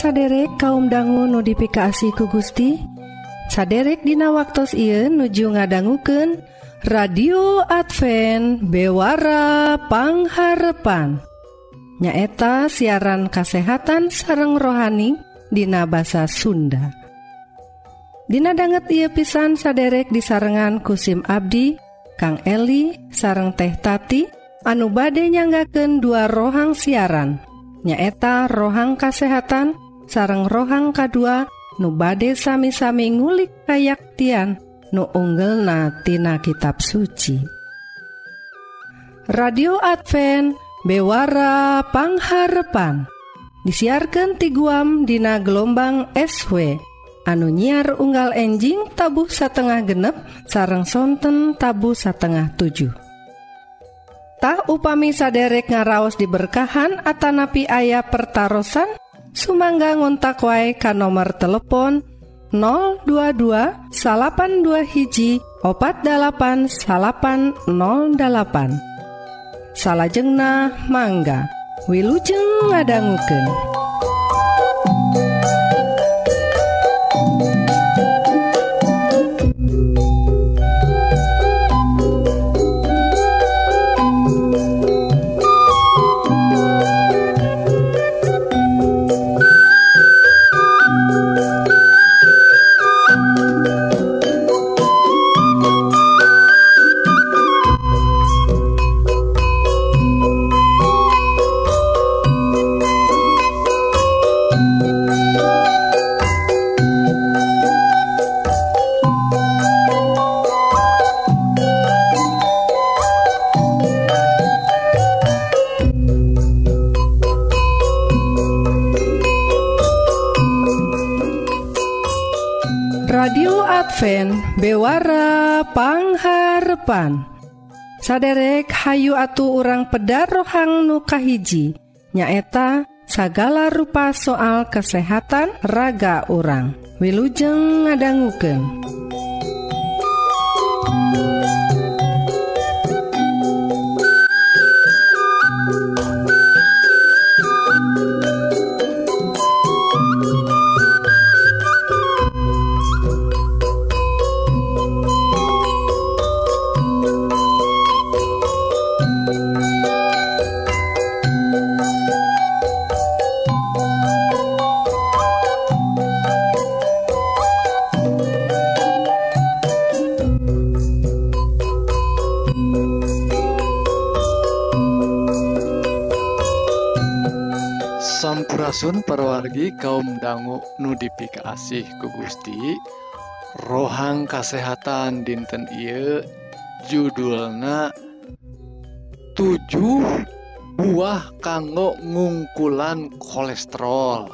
saderek kaum dangu notifikasi ku Gusti? Saderek Dina waktu Ieu nuju ngadangguken radio Advent bewarapangharpan nyaeta siaran kasehatan sareng rohani Dina basa Sunda. Dina banget ia pisan saderek di sarengan kusim Abdi Kang Eli sareng teh tati anu bade nyanggaken dua rohang siaran. Nyaeta rohang kasehatan sareng rohang kedua nu bade sami-sami ngulik kayaktian nu unggel natina kitab suci. Radio Advent bewarapangharepan disiarkan ti guam Dina gelombang SW anu nyiar unggal enjing tabuh satengah genep sarang sonten tabuh satengah 7 upami saderek ngaraos diberkahan Atanapi ayah pertaran Sumangga ngontak wae ka nomor telepon 022 salapan dua hiji opat dalapan salapan 08 salahjengna mangga Wilujeng ngadangguken. kaoban saderek Hayu atu orang pedar rohang nukahiji nyaeta sagala rupa soal kesehatan raga orang wilujeng ngadangguken perwargi kaum dangu nudifikasi ku Gusti rohang kesehatan dinten ieu judulna tujuh buah kanggo ngungkulan kolesterol.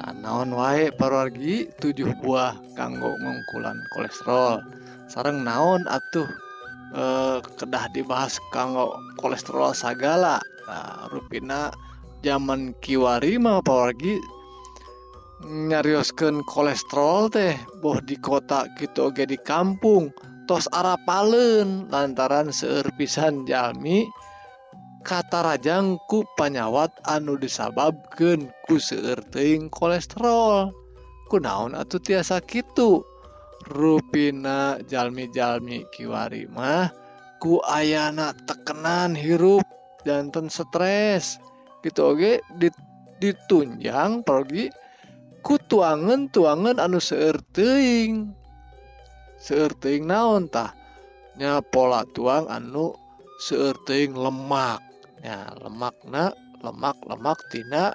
Tanaon wae perwargi tujuh buah kanggo ngungkulan kolesterol. Sareng naon atuh eh, kedah dibahas kanggo kolesterol sagala. Nah, rupina zaman Kiwari mah apalagi nyarioskeun kolesterol teh boh di kota gitu oge di kampung tos arapalen lantaran seueur pisan jalmi katarajang ku panyawat anu disababkeun ku seueur teuing kolesterol. Kunaon atuh tiasa kitu? Rupina jalmi-jalmi kiwari mah ku ayana tekenan hirup jantan stres. gitu oke? Dit, ditunjang pergi ku tuangan tuangan anu seerting seerting naon tahnya pola tuang anu seerting lemak. Ya lemakna lemak lemak tina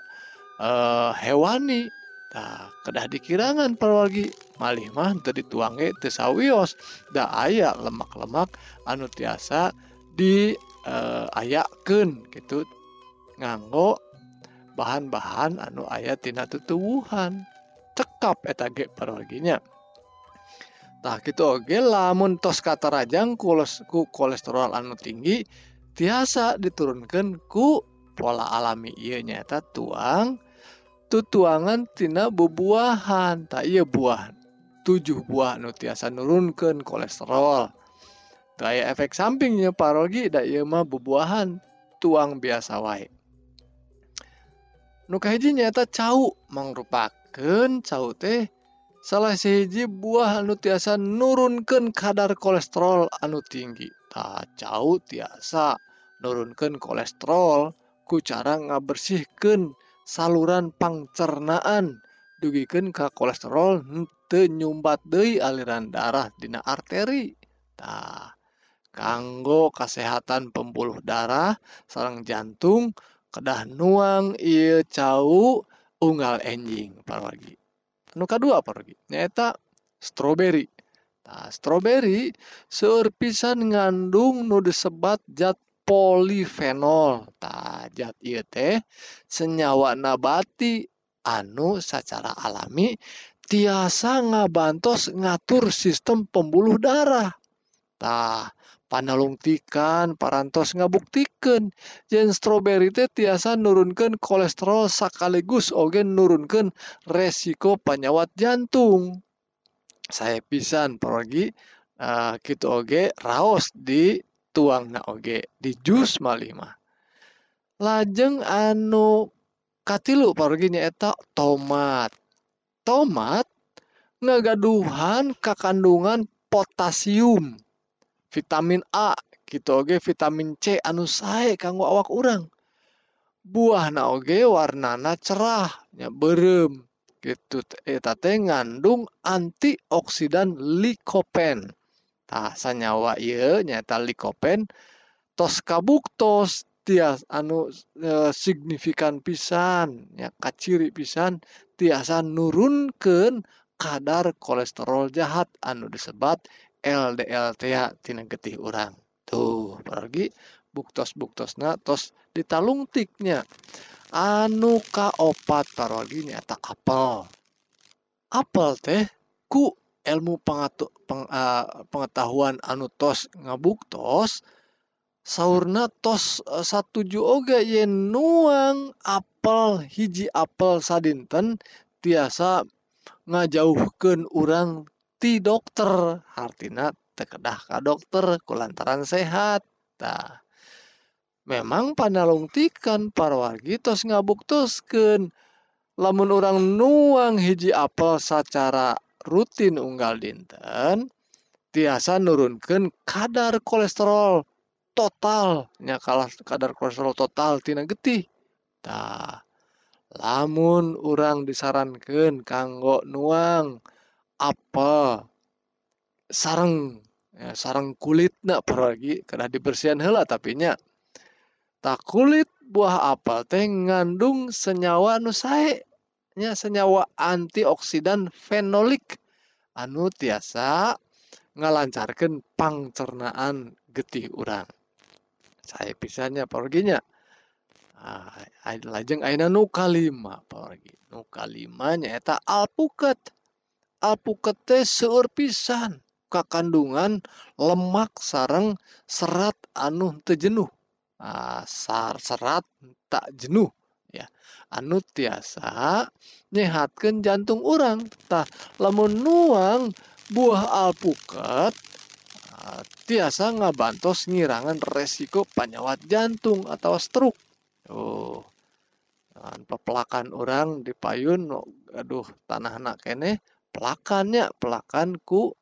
uh, hewani. Nah, kedah dikirangan perwagi malih mah teu dituange teu sawios. Da aya lemak-lemak anu tiasa di uh, ayakeun gitu. Nganggo bahan-bahan anu ayat tina tutuwuhan. Cekap eta ge parorginya tah gitu oge lamun tos kata rajang ku kolesterol anu tinggi tiasa diturunkan ku pola alami. Iya nyata tuang tutuangan tina bubuahan. Tak iya buah tujuh buah nu tiasa nurunkan kolesterol. Daya efek sampingnya parogi da iya mah bubuahan tuang biasa wae nukahiji nyata cau mangrupaken cau teh. Salah siji buah anu tiasa nurunkan kadar kolesterol anu tinggi. Tak cau tiasa nurunkan kolesterol ku cara ngabersihkan saluran pangcernaan. Dugikan ke kolesterol nyumbat Dei aliran darah Dina arteri. Tah kanggo kesehatan pembuluh darah sarang jantung kedah nuang ia cau unggal enjing parwargi anu kadua parwargi nyaeta stroberi Nah, stroberi seueur pisan ngandung nu disebat zat polifenol. Tah, zat ieu teh senyawa nabati anu secara alami tiasa ngabantos ngatur sistem pembuluh darah. Tah, panalungtikan parantos ngabuktikan yen stroberi teh tiasa nurunkan kolesterol sekaligus oge nurunkan resiko penyawat jantung. Saya pisan pergi uh, gitu oge raos di tuang na oge di jus malih mah. Lajeng anu katilu pergi nyaeta tomat. Tomat ngagaduhan kekandungan potasium vitamin A gitu oge vitamin C anu sae kanggo awak urang. Buah na oge warnana cerah nya berem gitu eh, eta teh ngandung antioksidan likopen. Tah sanyawa ieu nyaeta likopen tos kabuktos tias anu e, signifikan pisan ya kaciri pisan tiasa nurunkeun kadar kolesterol jahat anu disebat LDL tina getih urang. Tuh pergi buktos buktosna tos ditalungtiknya anu kaopat parogi nyata apel. Apel teh ku ilmu pengatu, peng, uh, pengetahuan anu tos ngabuktos sauna tos uh, satuju oge yen nuang apel hiji apel sadinten tiasa ngajauhkeun urang ti dokter. Artina tekedah ka dokter kulantaran sehat. Nah memang panalungtikan para wargi tos ngabuktuskeun lamun orang nuang hiji apel secara rutin unggal dinten tiasa nurunkan kadar kolesterol total. Nya kalah kadar kolesterol total tina getih. Tah lamun orang disarankan kanggo nuang apa? Sarang ya, sarang kulit nak lagi. Kena dibersihan hela tapi nya. Tak kulit buah apel teh ngandung senyawa anu sae. Nya senyawa antioksidan fenolik. Anu tiasa ngalancarkan pangcernaan getih urang. Saya pisahnya perginya ah, lajeng aina nu kalima pergi nu kalima nyaeta alpukat alpuket seueur pisan. Kandungan lemak sarang serat anu tejenuh ah, sar serat tak jenuh. Ya anu tiasa nyehatkan jantung orang tah lamun nuang buah alpukat ah, tiasa ngabantos ngirangan resiko penyawat jantung atau stroke. Oh pepelakan orang di payun aduh tanah anak kene pelakannya pelakanku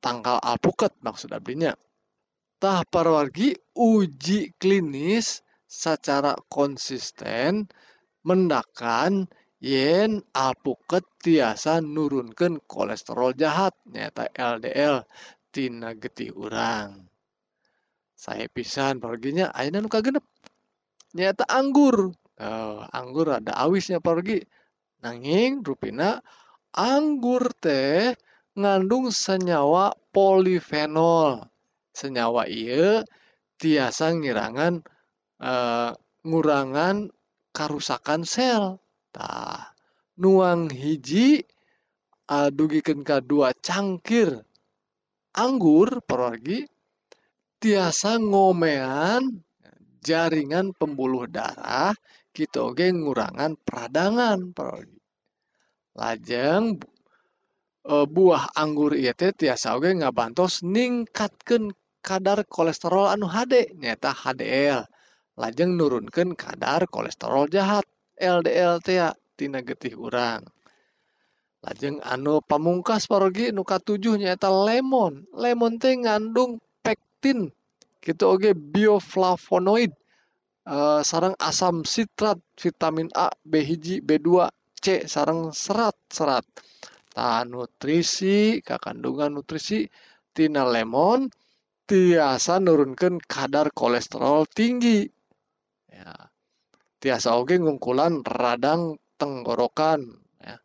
tanggal alpukat maksud ablinya tah parwargi uji klinis secara konsisten mendakan yen alpukat tiasa nurunkan kolesterol jahat nyata LDL tina getih urang. Saya pisan perginya ayeuna nu kagenep? Nyata anggur. Oh, anggur ada awisnya pergi nanging rupina anggur teh ngandung senyawa polifenol. Senyawa iya tiasa ngirangan uh, ngurangan karusakan sel. Tah, nuang hiji uh, dugikeun ka dua cangkir anggur pergi tiasa ngomean jaringan pembuluh darah kita oge ngurangan peradangan pergi lajeng e, buah anggur ieu teh tiasa oge ngabantos ningkatkeun kadar kolesterol anu HD nyata HDL lajeng nurunkan kadar kolesterol jahat LDLTtina getih urang. Lajeng anu pamungkas pargi nuka 7 nyaeta lemon. Lemon teh ngandung pektin gitu Oke bioflavonoid eh, sarang asam sitrat vitamin A B1 B2 C sarang serat-serat tahan nutrisi kandungan nutrisi tina lemon tiasa nurunkan kadar kolesterol tinggi. Ya. Tiasa oge ngungkulan radang tenggorokan ya.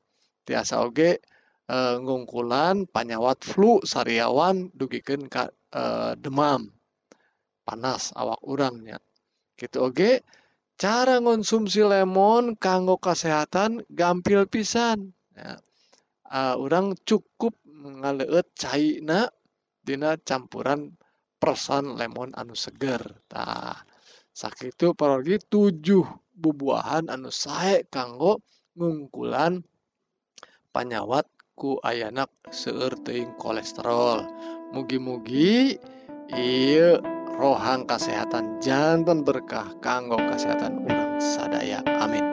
Tiasa oge e, ngungkulan panyawat flu sariawan dugikan ka, e, demam. Panas awak urangnya gitu oge cara konsumsi lemon kanggo kesehatan gampil pisan. Ya. uh, orang cukup ngaleut caina dina campuran persan lemon anu seger. Tah sakitu parogi tujuh bubuahan anu sae kanggo ngungkulan panyawat ku ayanak seueur kolesterol. Mugi-mugi iya rohang kesehatan jantan berkah kanggo kesehatan orang sadaya. Amin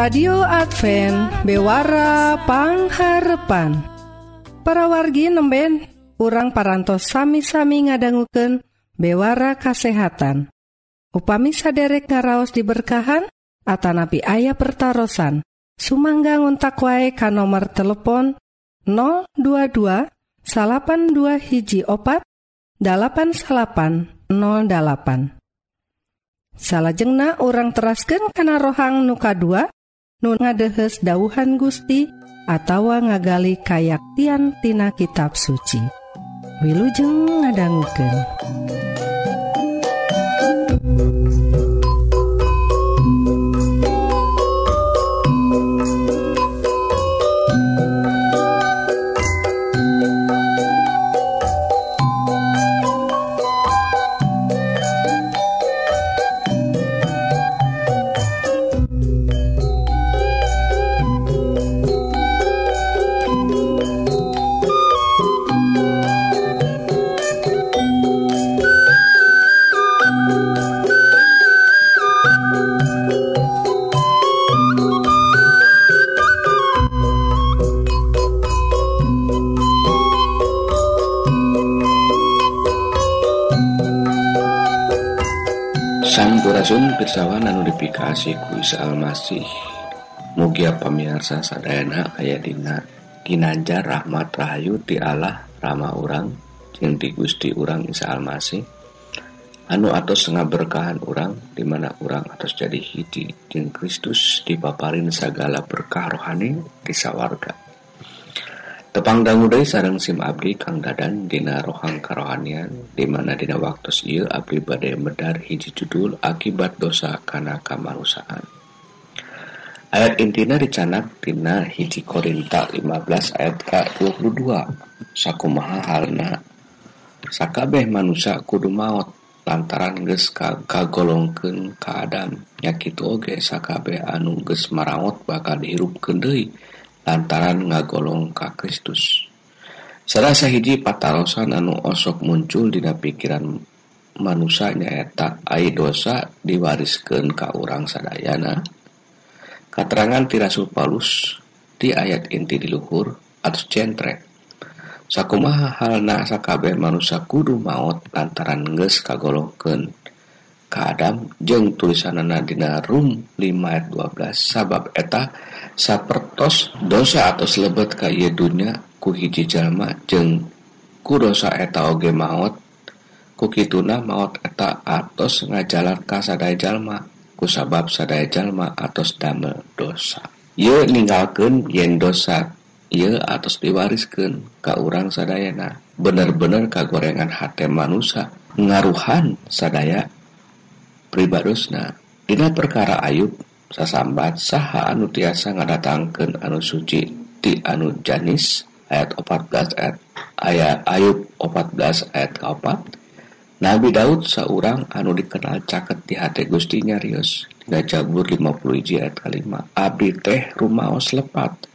radio Advent bewarapangharpan para wargi nemben urang parantos sami-sami ngadangguken bewara kasehatan. Upami saderek ngaraos diberkahan Atanapi ayah pertaran Sumangga ngontak wae ka nomor telepon 022 salapan dua hiji opat 8808 salahjengna orang terasken kana rohang nuka 2 Nun ngadehes dauhan Gusti atawa ngagali kayaktian tina kitab suci. Wilujeng ngadangguken. Risawan anu difikasi kuis Almasih. Mugia pemirsa sadayana aya dina Ginanjar Rahmat Rahayu ti Allah Rama urang jeung di Gusti urang Isa Almasih. Anu atos setengah berkahan urang dimana urang atas jadi hiji jeung Kristus dipaparin segala berkah rohani di sawarga. tepanggangguai sarang SIM Abdi Kang Dadan Dina rohang karohanian dimana Dina waktu Iil Abdi badai medar hiji judul akibat dosa karena kamarusaan ayat intina dicanak Dina hiji Korinta 15 ayat K22 sakumaha halna sakabeh manusia kudu maut lantaran ges ka kagolongken keadaan nyakitu oge sakabeh anu ges marawat bakal dihirup kendei lantaran ngagolong ka Kristus. Salah sahiji patarosan anu osok muncul dina pikiran manusia nyaeta ai dosa diwariskan ka urang sadayana. Katerangan tirasul Paulus di ayat inti di luhur atau centre. Sakumaha halna sakabeh manusia kudu maut lantaran geus kagolongkeun. Ka Adam jeung tulisanana dina Rum 5 ayat 12 sabab eta sapertos dosa atau lebet ka ye dunya ku hiji jalma jeng ku dosa eta oge maut ku kituna maut eta atos ngajalan ka sadaya jalma ku sabab sadaya jalma atos damel dosa. Ye ninggalkeun yen dosa ye atos diwariskeun ka urang sadayana. Bener-bener kagorengan hate manusia ngaruhan sadaya pribadosna dina perkara Ayub sasambat saha anu tiasa ngadatangkan anu suci di anu janis ayat 14 ayat ayat Ayub 14 ayat 4 Nabi Daud seorang anu dikenal caket di hati Gustinya Rius Dina Jabur 50 ayat kelima. Abdi teh rumaos lepat.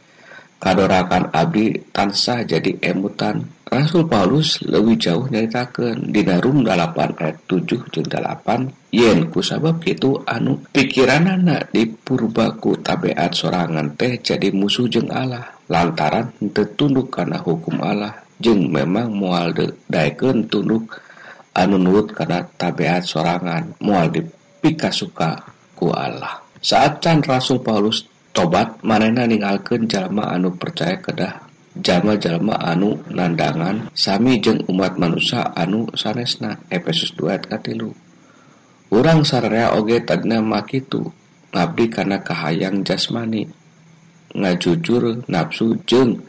Kadorakan abdi tansah jadi emutan Rasul Paulus lebih jauh nyaritakan di Rum 8 ayat 7 jeung 8 yen kusabab itu anu pikiranana dipurbaku tabiat sorangan teh jadi musuh jeung Allah. Lantaran tertunduk karena hukum Allah. Jeung memang mual daeken tunduk anu nurut karena tabiat sorangan mual dipika suka ku Allah. Saat can Rasul Paulus tobat manena ninggalkeun jalma anu percaya kedah jalma-jalma anu nandangan Sami jeung umat manusia anu sanesna Efesus 2 katilu. Urang sarrea oge tadna makitu ngabdi karena kahayang jasmani. Ngajujur nafsu jeng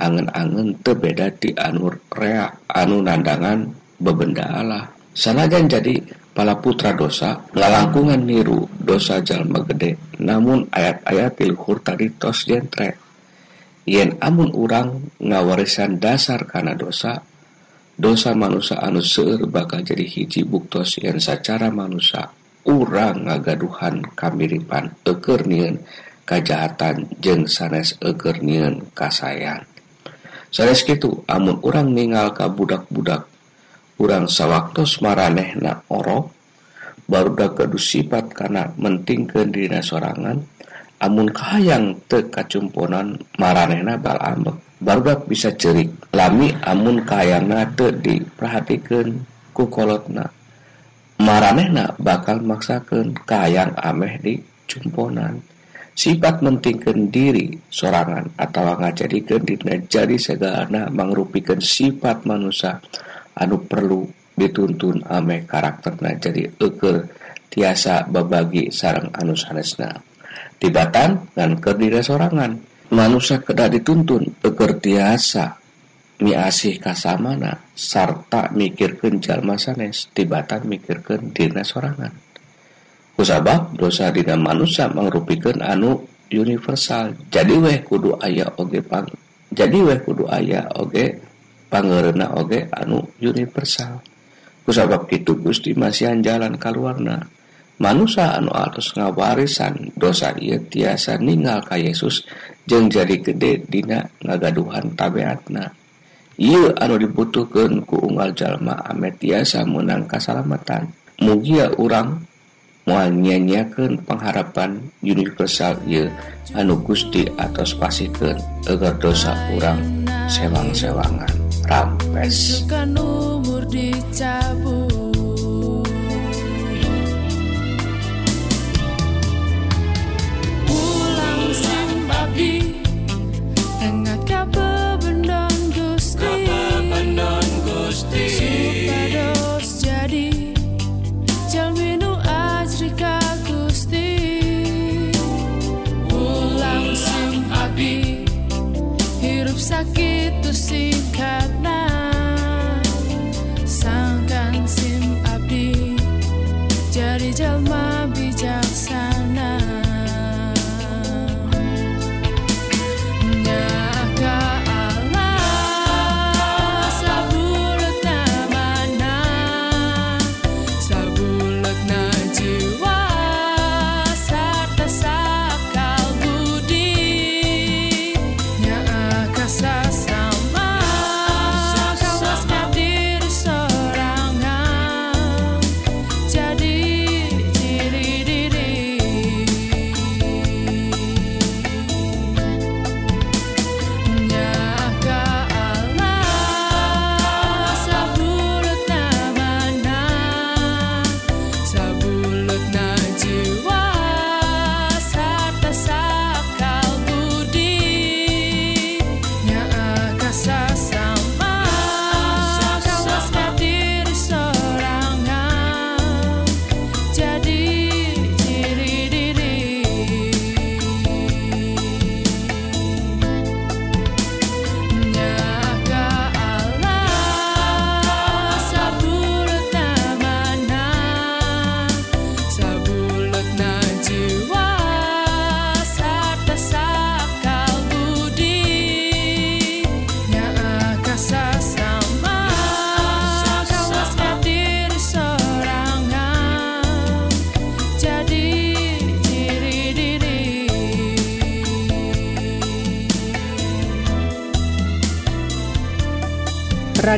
angen-angen tebeda di anur rea anu nandangan bebenda Allah. Sanajan jadi pala putra dosa ngalangkungan niru dosa jalma gede namun ayat-ayat pilhur tadi tos jentre. yen amun urang ngawarisan dasar karena dosa dosa manusia anu seueur bakal jadi hiji buktos yang secara manusia urang ngagaduhan kamiripan eukeur nieun kajahatan jeung sanes eukeur nieun kasayang. Sanes kitu amun urang ningal ka budak-budak urang sawaktos maranehna orok baru dak sifat karena mentingkeun dina sorangan amun kahayang teu kacumponan maranehna bal ambek. Barudak bisa cerik lami amun kahayangna teu diperhatikeun ku kolotna. Maranehna bakal maksakeun kahayang ameh di cumponan. Sifat mentingkan diri sorangan atau ngajadikeun dina jadi segalana mangrupikeun sifat manusia anu perlu dituntun ameh karakterna jadi eker tiasa babagi sarang anu sanesna. Tibatan dan kerdira sorangan manusia kedah dituntun. Pekertiasa. Miasih kasamana. Sarta mikirkeun jalma sanes tibatan mikirkeun dina sorangan kusabab dosa dina manusia mangrupikeun anu universal. Jadi weh kudu aya oge pang jadi weh kudu aya oge pangeurna oge anu universal. Kusabab kitu Gusti masihan jalan kaluarna manusia anu atus ngawarisan dosa ia tiasa ningal ka Yesus jeng jadi gede dina ngagaduhan tabeatna. Ia anu dibutuhkan ku unggal jalma ame tiasa menang kasalamatan. Mugia urang mual nyanyiakan pengharapan universal ia anu gusti atos pasikeun agar dosa urang sewang-sewangan rampes. Umur dicabut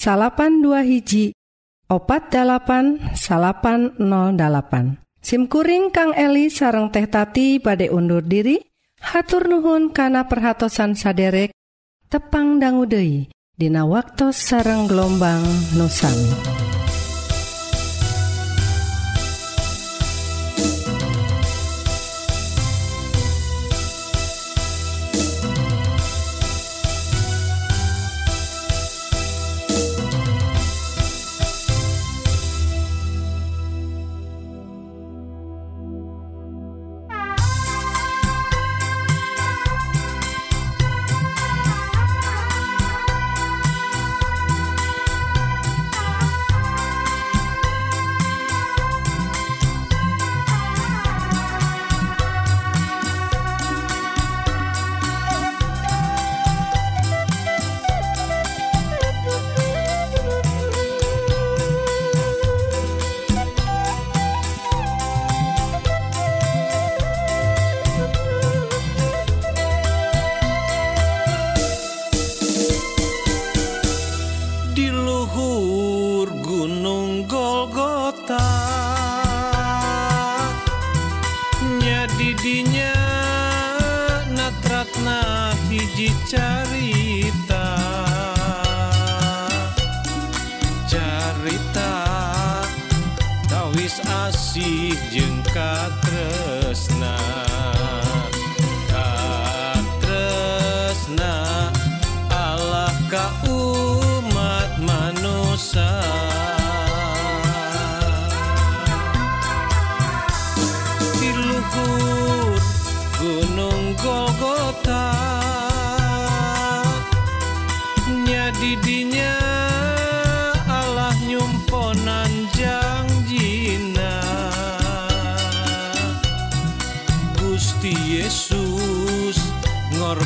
salapan dua hiji opat 8 salapan 08 SIMkuring Kang Eli sareng teh tati badai undur diri hatur nuhun kana perhatsan saderek tepang danggudehi Dina waktu sareng gelombang nusami.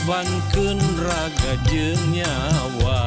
korbankan raga jenyawa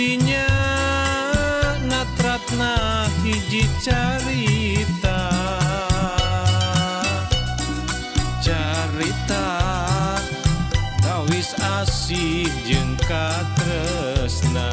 buktinya natratna hiji carita. Carita tawis asih jeung katresna.